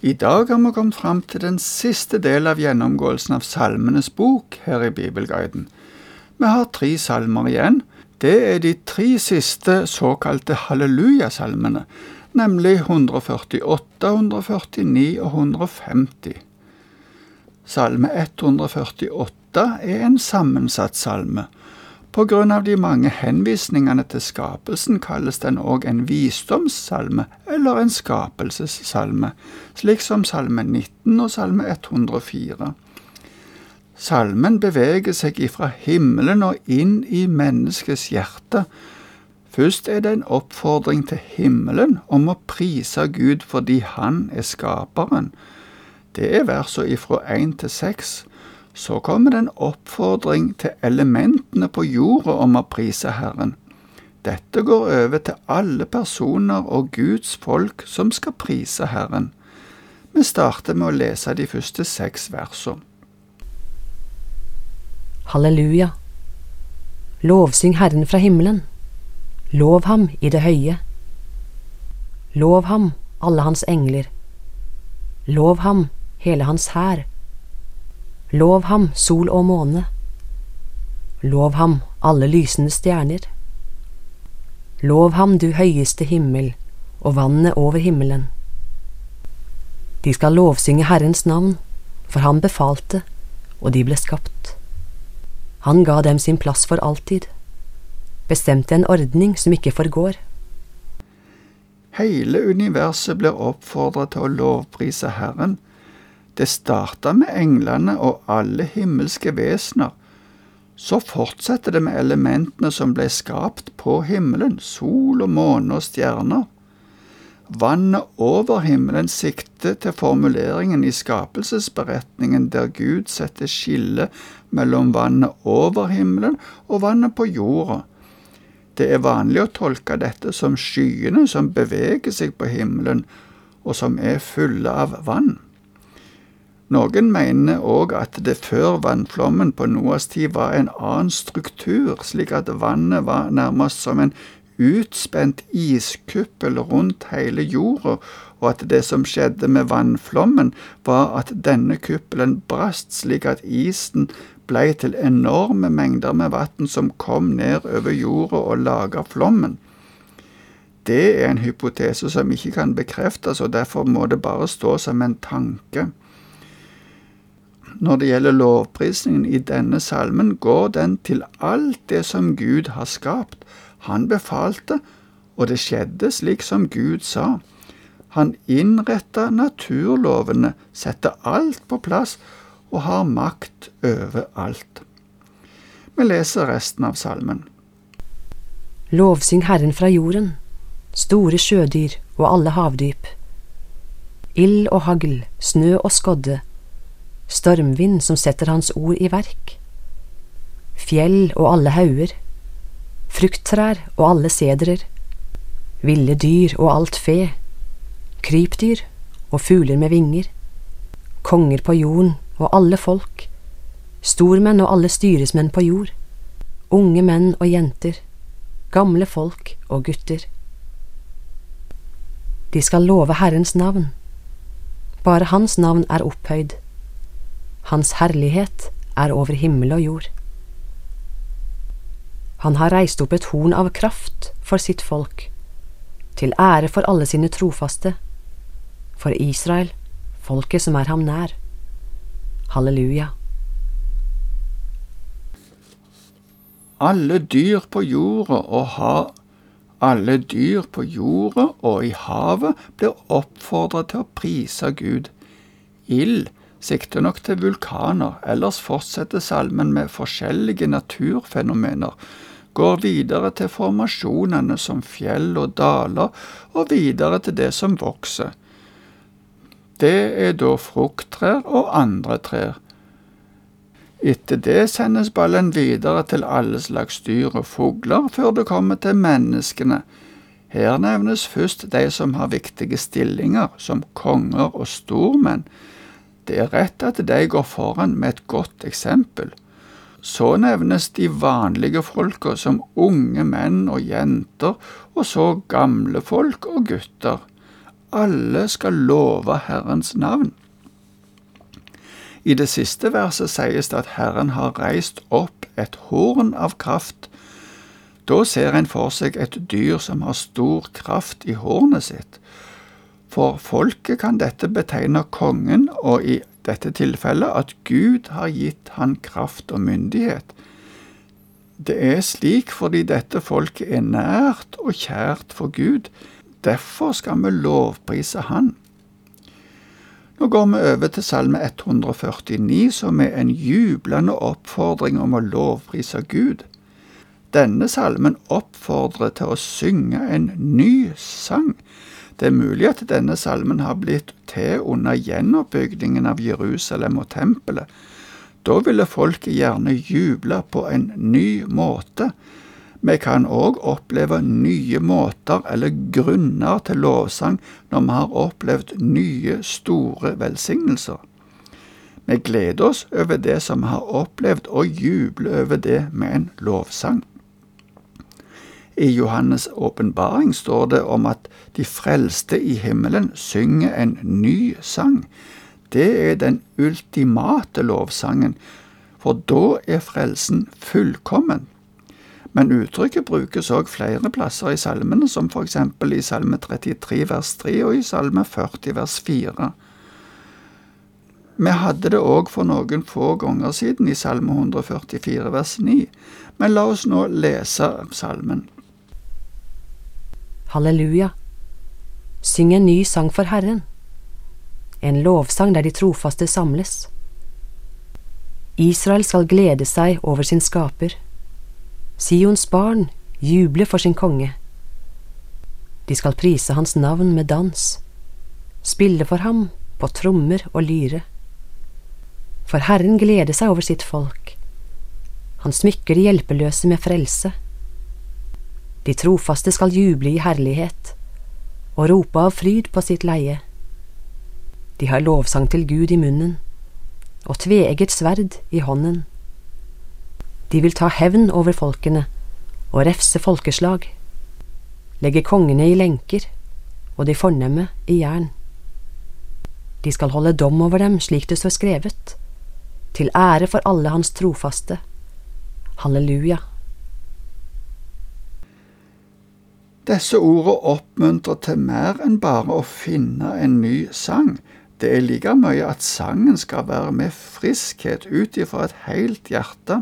I dag har vi kommet fram til den siste del av gjennomgåelsen av Salmenes bok her i Bibelguiden. Vi har tre salmer igjen. Det er de tre siste såkalte hallelujasalmene, nemlig 148, 149 og 150. Salme 148 er en sammensatt salme. På grunn av de mange henvisningene til skapelsen kalles den òg en visdomssalme eller en skapelsessalme, slik som salme 19 og salme 104. Salmen beveger seg ifra himmelen og inn i menneskets hjerte. Først er det en oppfordring til himmelen om å prise Gud fordi Han er skaperen. Det er versene ifra 1 til 6. Så kommer det en oppfordring til elementene på jorda om å prise Herren. Dette går over til alle personer og Guds folk som skal prise Herren. Vi starter med å lese de første seks versene. Halleluja. Lovsyng Herren fra himmelen. Lov ham i det høye. Lov ham, alle hans engler. Lov ham, hele hans hær. Lov ham, sol og måne. Lov ham, alle lysende stjerner. Lov ham, du høyeste himmel, og vannet over himmelen. De skal lovsynge Herrens navn, for han befalte, og de ble skapt. Han ga dem sin plass for alltid, bestemte en ordning som ikke forgår. Hele universet blir oppfordret til å lovprise Herren, det starta med englene og alle himmelske vesener. Så fortsetter det med elementene som ble skapt på himmelen, sol og måne og stjerner. Vannet over himmelen sikter til formuleringen i skapelsesberetningen der Gud setter skille mellom vannet over himmelen og vannet på jorda. Det er vanlig å tolke dette som skyene som beveger seg på himmelen, og som er fulle av vann. Noen mener òg at det før vannflommen på Noas tid var en annen struktur, slik at vannet var nærmest som en utspent iskuppel rundt hele jorda, og at det som skjedde med vannflommen, var at denne kuppelen brast slik at isen blei til enorme mengder med vann som kom ned over jorda og laga flommen. Det er en hypotese som ikke kan bekreftes, og derfor må det bare stå som en tanke når det gjelder lovprisningen i denne salmen, går den til alt det som Gud har skapt. Han befalte, og det skjedde slik som Gud sa. Han innretta naturlovene, setter alt på plass og har makt over alt. Vi leser resten av salmen. Lovsyng Herren fra jorden, store sjødyr og alle havdyp. Ild og hagl, snø og skodde, stormvind som setter hans ord i verk, fjell og alle hauger, frukttrær og alle sedrer, ville dyr og alt fe, krypdyr og fugler med vinger, konger på jorden og alle folk, stormenn og alle styresmenn på jord, unge menn og jenter, gamle folk og gutter. De skal love Herrens navn. Bare Hans navn er opphøyd hans herlighet er over himmel og jord. Han har reist opp et horn av kraft for sitt folk, til ære for alle sine trofaste, for Israel, folket som er ham nær. Halleluja. Alle dyr på jorda og ha alle dyr på jorda og i havet blir oppfordret til å prise Gud. Ild sikter nok til vulkaner, ellers fortsetter salmen med forskjellige naturfenomener, går videre til formasjonene som fjell og daler, og videre til det som vokser. Det er da frukttrær og andre trær. Etter det sendes ballen videre til alle slags dyr og fugler, før det kommer til menneskene. Her nevnes først de som har viktige stillinger, som konger og stormenn. Det er rett at de går foran med et godt eksempel. Så nevnes de vanlige folka som unge menn og jenter, og så gamle folk og gutter. alle skal love Herrens navn. I det siste verset sies det at Herren har reist opp et horn av kraft. Da ser en for seg et dyr som har stor kraft i hornet sitt. For folket kan dette betegne kongen, og i dette tilfellet at Gud har gitt han kraft og myndighet. Det er slik fordi dette folket er nært og kjært for Gud. Derfor skal vi lovprise Han. Nå går vi over til Salme 149, som er en jublende oppfordring om å lovprise Gud. Denne salmen oppfordrer til å synge en ny sang. Det er mulig at denne salmen har blitt til under gjenoppbyggingen av Jerusalem og tempelet, da ville folket gjerne juble på en ny måte. Vi kan òg oppleve nye måter eller grunner til lovsang når vi har opplevd nye, store velsignelser. Vi gleder oss over det som vi har opplevd, og jubler over det med en lovsang. I Johannes' åpenbaring står det om at de frelste i himmelen synger en ny sang. Det er den ultimate lovsangen, for da er frelsen fullkommen. Men uttrykket brukes òg flere plasser i salmene, som for eksempel i Salme 33 vers 3 og i Salme 40 vers 4. Vi hadde det òg for noen få ganger siden i Salme 144 vers 9, men la oss nå lese salmen. Halleluja. Syng en ny sang for Herren en lovsang der de trofaste samles. Israel skal glede seg over sin skaper. Sions barn juble for sin konge. De skal prise hans navn med dans, spille for ham på trommer og lyre. For Herren gleder seg over sitt folk. Han smykker de hjelpeløse med frelse. De trofaste skal juble i herlighet og rope av fryd på sitt leie. De har lovsang til Gud i munnen og tveegget sverd i hånden. De vil ta hevn over folkene og refse folkeslag, legge kongene i lenker og de fornemme i jern. De skal holde dom over dem slik det står skrevet, til ære for alle hans trofaste. Halleluja. Disse ordene oppmuntrer til mer enn bare å finne en ny sang. Det er like mye at sangen skal være med friskhet ut ifra et helt hjerte.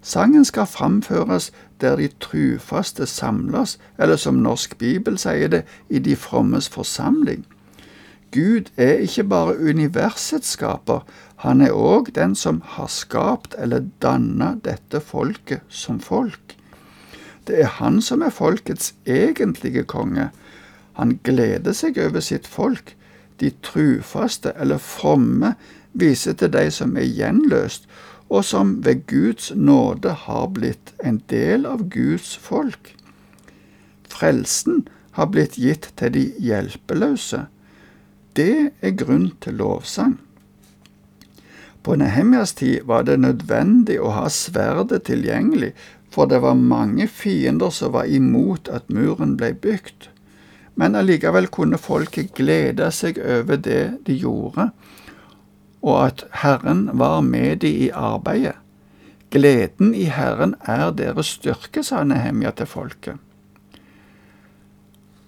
Sangen skal framføres der de trufaste samles, eller som Norsk Bibel sier det, i de frommes forsamling. Gud er ikke bare universets skaper, han er òg den som har skapt eller dannet dette folket som folk. Det er han som er folkets egentlige konge. Han gleder seg over sitt folk, de trufaste eller fromme viser til de som er gjenløst, og som ved Guds nåde har blitt en del av Guds folk. Frelsen har blitt gitt til de hjelpeløse. Det er grunn til lovsang. På Nehemjas tid var det nødvendig å ha sverdet tilgjengelig, for det var mange fiender som var imot at muren ble bygd men allikevel kunne folket glede seg over det de gjorde, og at Herren var med de i arbeidet. Gleden i Herren er deres styrke, sa Nehemja til folket.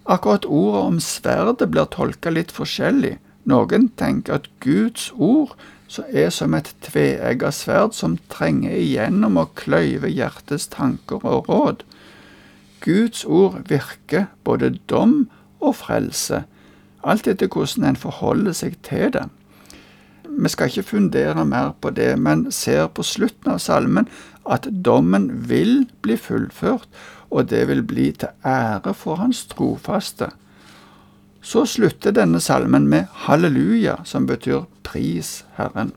Akkurat ordet om sverdet blir tolka litt forskjellig. Noen tenker at Guds ord er som et tveegga sverd som trenger igjennom og kløyver hjertets tanker og råd. Guds ord virker både dom og frelse, alt etter hvordan en forholder seg til det. Vi skal ikke fundere mer på det, men ser på slutten av salmen at dommen vil bli fullført, og det vil bli til ære for hans trofaste. Så slutter denne salmen med halleluja, som betyr pris Herren.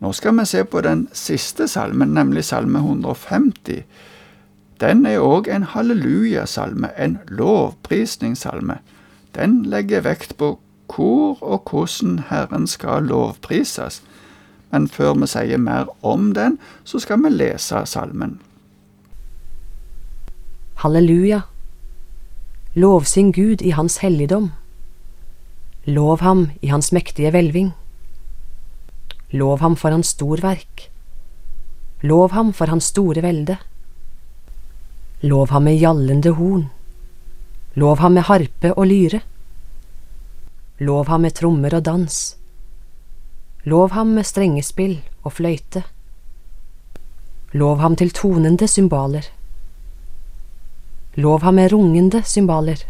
Nå skal vi se på den siste salmen, nemlig salme 150. Den er òg en hallelujasalme, en lovprisningssalme. Den legger vekt på hvor og hvordan Herren skal lovprises. Men før vi sier mer om den, så skal vi lese salmen. Halleluja. Lovsyng Gud i hans helligdom. Lov ham i hans mektige hvelving. Lov ham for hans storverk. Lov ham for hans store velde. Lov ham med gjallende horn. Lov ham med harpe og lyre. Lov ham med trommer og dans. Lov ham med strengespill og fløyte. Lov ham til tonende cymbaler. Lov ham med rungende cymbaler.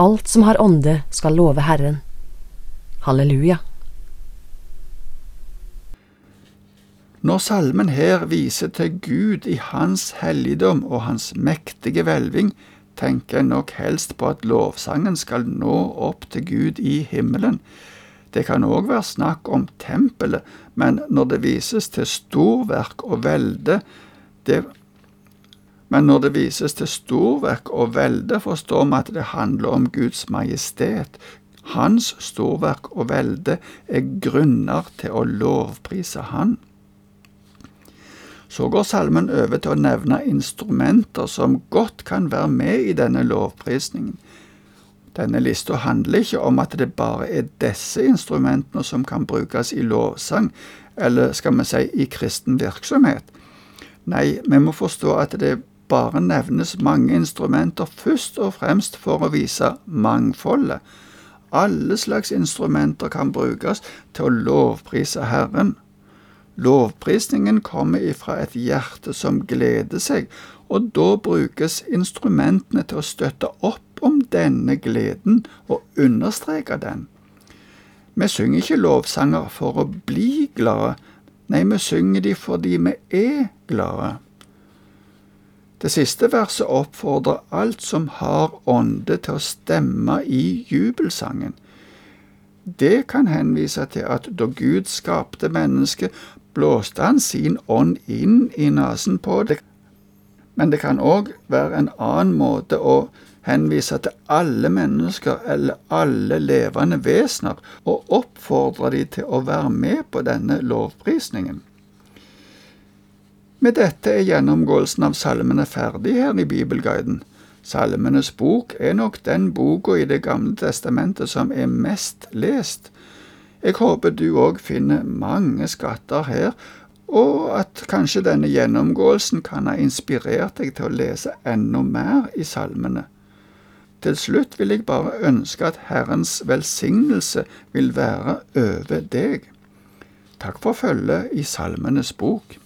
Alt som har ånde, skal love Herren. Halleluja. Når salmen her viser til Gud i hans helligdom og hans mektige hvelving, tenker jeg nok helst på at lovsangen skal nå opp til Gud i himmelen. Det kan òg være snakk om tempelet, men når det vises til storverk og velde, det men når det vises til storverk og velde, forstår vi at det handler om Guds majestet. Hans storverk og velde er grunner til å lovprise Han. Så går salmen over til å nevne instrumenter som godt kan være med i denne lovprisningen. Denne lista handler ikke om at det bare er disse instrumentene som kan brukes i lovsang, eller skal vi si i kristen virksomhet. Nei, vi må forstå at det bare nevnes mange instrumenter først og fremst for å vise mangfoldet. Alle slags instrumenter kan brukes til å lovprise Herren. Lovprisningen kommer ifra et hjerte som gleder seg, og da brukes instrumentene til å støtte opp om denne gleden og understreke den. Vi synger ikke lovsanger for å bli glade, nei, vi synger de fordi vi er glade. Det siste verset oppfordrer alt som har ånde til å stemme i jubelsangen. Det kan henvise til at da Gud skapte mennesket, blåste han sin ånd inn i nesen på det. Men det kan òg være en annen måte å henvise til alle mennesker eller alle levende vesener og oppfordre de til å være med på denne lovprisningen. Med dette er gjennomgåelsen av salmene ferdig her i Bibelguiden. Salmenes bok er nok den boka i Det gamle testamentet som er mest lest. Jeg håper du òg finner mange skatter her, og at kanskje denne gjennomgåelsen kan ha inspirert deg til å lese enda mer i salmene. Til slutt vil jeg bare ønske at Herrens velsignelse vil være over deg. Takk for følget i Salmenes bok.